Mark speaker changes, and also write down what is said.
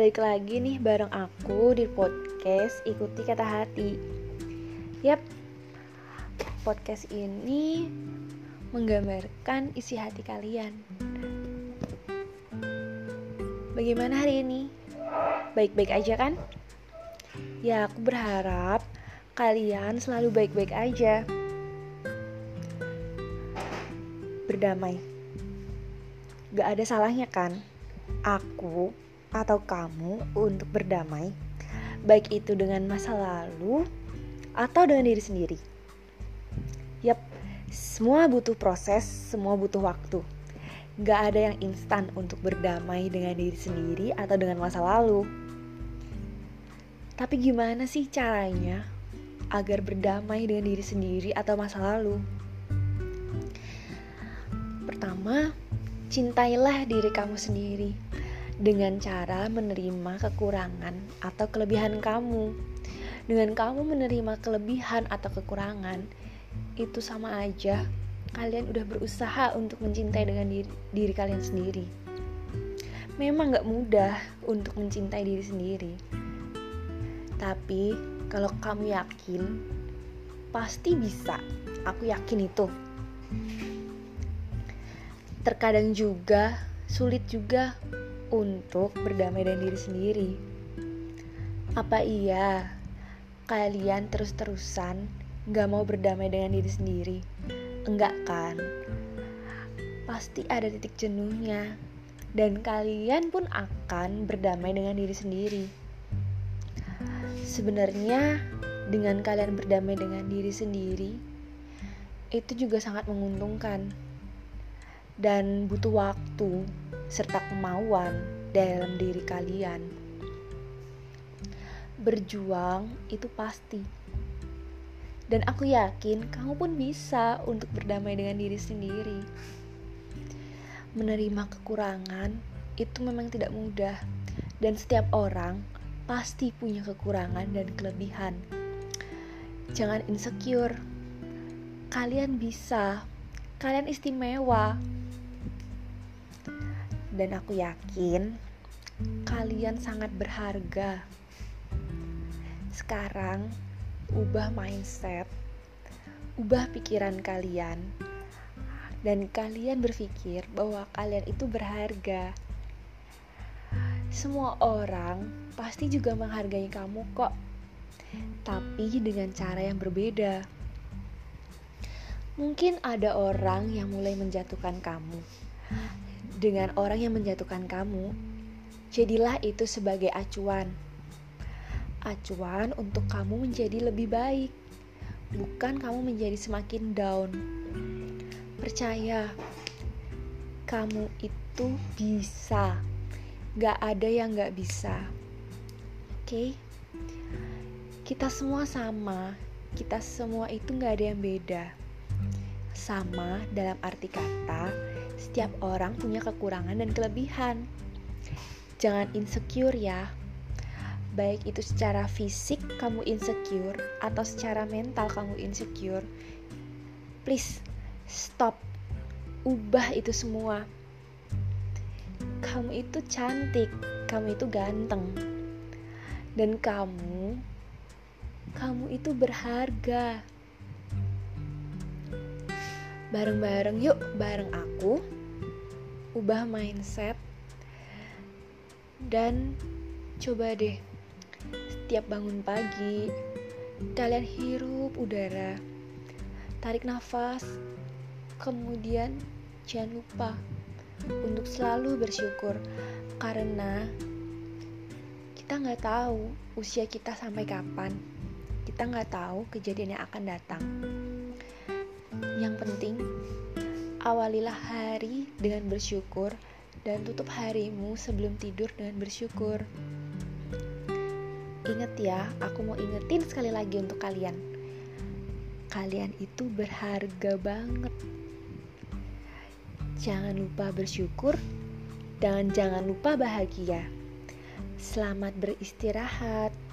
Speaker 1: balik lagi nih bareng aku di podcast Ikuti Kata Hati. Yap, podcast ini menggambarkan isi hati kalian. Bagaimana hari ini? Baik-baik aja kan? Ya, aku berharap kalian selalu baik-baik aja. Berdamai. Gak ada salahnya kan? Aku atau kamu untuk berdamai, baik itu dengan masa lalu atau dengan diri sendiri. Yap, semua butuh proses, semua butuh waktu. Gak ada yang instan untuk berdamai dengan diri sendiri atau dengan masa lalu. Tapi gimana sih caranya agar berdamai dengan diri sendiri atau masa lalu? Pertama, cintailah diri kamu sendiri dengan cara menerima kekurangan atau kelebihan kamu. Dengan kamu menerima kelebihan atau kekurangan, itu sama aja kalian udah berusaha untuk mencintai dengan diri, diri kalian sendiri. Memang gak mudah untuk mencintai diri sendiri. Tapi kalau kamu yakin, pasti bisa. Aku yakin itu. Terkadang juga sulit juga untuk berdamai dengan diri sendiri. Apa iya kalian terus-terusan gak mau berdamai dengan diri sendiri? Enggak kan? Pasti ada titik jenuhnya dan kalian pun akan berdamai dengan diri sendiri. Sebenarnya dengan kalian berdamai dengan diri sendiri itu juga sangat menguntungkan dan butuh waktu serta kemauan dalam diri kalian. Berjuang itu pasti. Dan aku yakin kamu pun bisa untuk berdamai dengan diri sendiri. Menerima kekurangan itu memang tidak mudah dan setiap orang pasti punya kekurangan dan kelebihan. Jangan insecure. Kalian bisa. Kalian istimewa dan aku yakin kalian sangat berharga. Sekarang, ubah mindset, ubah pikiran kalian, dan kalian berpikir bahwa kalian itu berharga. Semua orang pasti juga menghargai kamu, kok, tapi dengan cara yang berbeda. Mungkin ada orang yang mulai menjatuhkan kamu, dengan orang yang menjatuhkan kamu, jadilah itu sebagai acuan. Acuan untuk kamu menjadi lebih baik, bukan kamu menjadi semakin down. Percaya, kamu itu bisa. Gak ada yang gak bisa. Oke? Kita semua sama. Kita semua itu gak ada yang beda. Sama dalam arti kata, setiap orang punya kekurangan dan kelebihan. Jangan insecure ya. Baik itu secara fisik kamu insecure atau secara mental kamu insecure. Please stop. Ubah itu semua. Kamu itu cantik, kamu itu ganteng. Dan kamu kamu itu berharga bareng-bareng yuk bareng aku ubah mindset dan coba deh setiap bangun pagi kalian hirup udara tarik nafas kemudian jangan lupa untuk selalu bersyukur karena kita nggak tahu usia kita sampai kapan kita nggak tahu kejadian yang akan datang yang penting, awalilah hari dengan bersyukur dan tutup harimu sebelum tidur dengan bersyukur. Ingat ya, aku mau ingetin sekali lagi untuk kalian. Kalian itu berharga banget. Jangan lupa bersyukur dan jangan lupa bahagia. Selamat beristirahat.